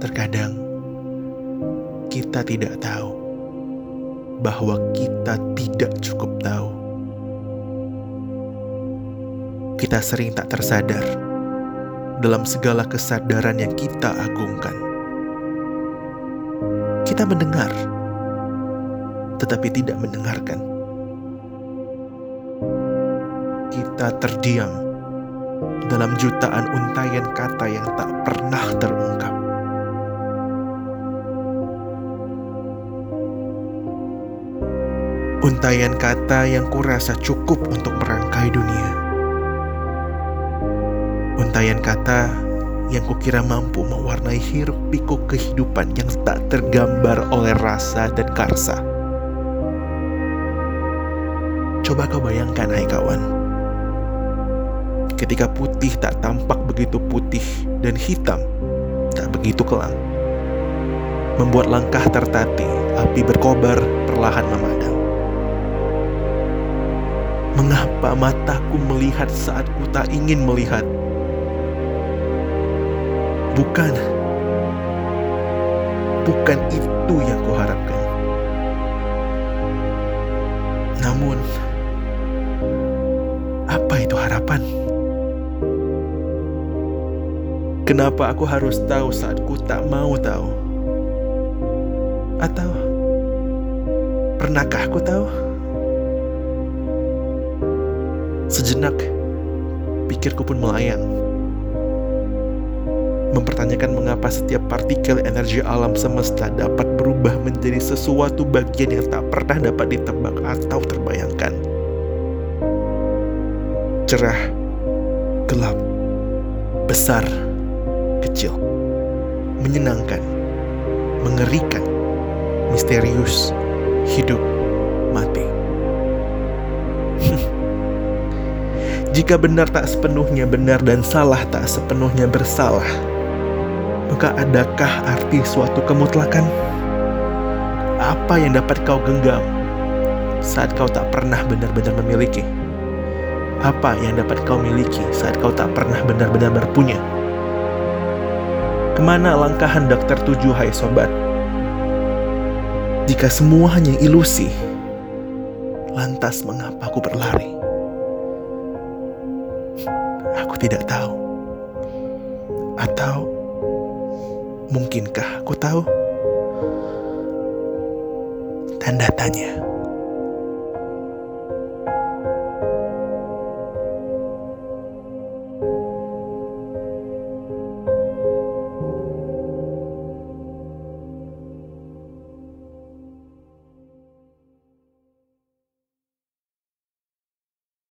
Terkadang kita tidak tahu bahwa kita tidak cukup tahu. Kita sering tak tersadar dalam segala kesadaran yang kita agungkan. Kita mendengar, tetapi tidak mendengarkan. Kita terdiam dalam jutaan untayan kata yang tak pernah terungkap. Untayan kata yang kurasa cukup untuk merangkai dunia. Untayan kata yang kukira mampu mewarnai hiruk pikuk kehidupan yang tak tergambar oleh rasa dan karsa. Coba kau bayangkan, hai kawan. Ketika putih tak tampak begitu putih dan hitam tak begitu kelam. Membuat langkah tertatih, api berkobar perlahan memadam. Mengapa mataku melihat saat ku tak ingin melihat? Bukan, bukan itu yang kuharapkan. Namun, apa itu harapan? Kenapa aku harus tahu saat ku tak mau tahu? Atau pernahkah aku tahu? Sejenak, pikirku pun melayang. Mempertanyakan mengapa setiap partikel energi alam semesta dapat berubah menjadi sesuatu bagian yang tak pernah dapat ditebak atau terbayangkan. Cerah, gelap, besar, kecil, menyenangkan, mengerikan, misterius, hidup, mati. Jika benar tak sepenuhnya benar dan salah tak sepenuhnya bersalah, maka adakah arti suatu kemutlakan? Apa yang dapat kau genggam saat kau tak pernah benar-benar memiliki? Apa yang dapat kau miliki saat kau tak pernah benar-benar berpunya? Ke mana langkah hendak tertuju, hai sobat? Jika semua hanya ilusi, lantas mengapa aku berlari? Tidak tahu. Atau mungkinkah aku tahu? Tanda tanya.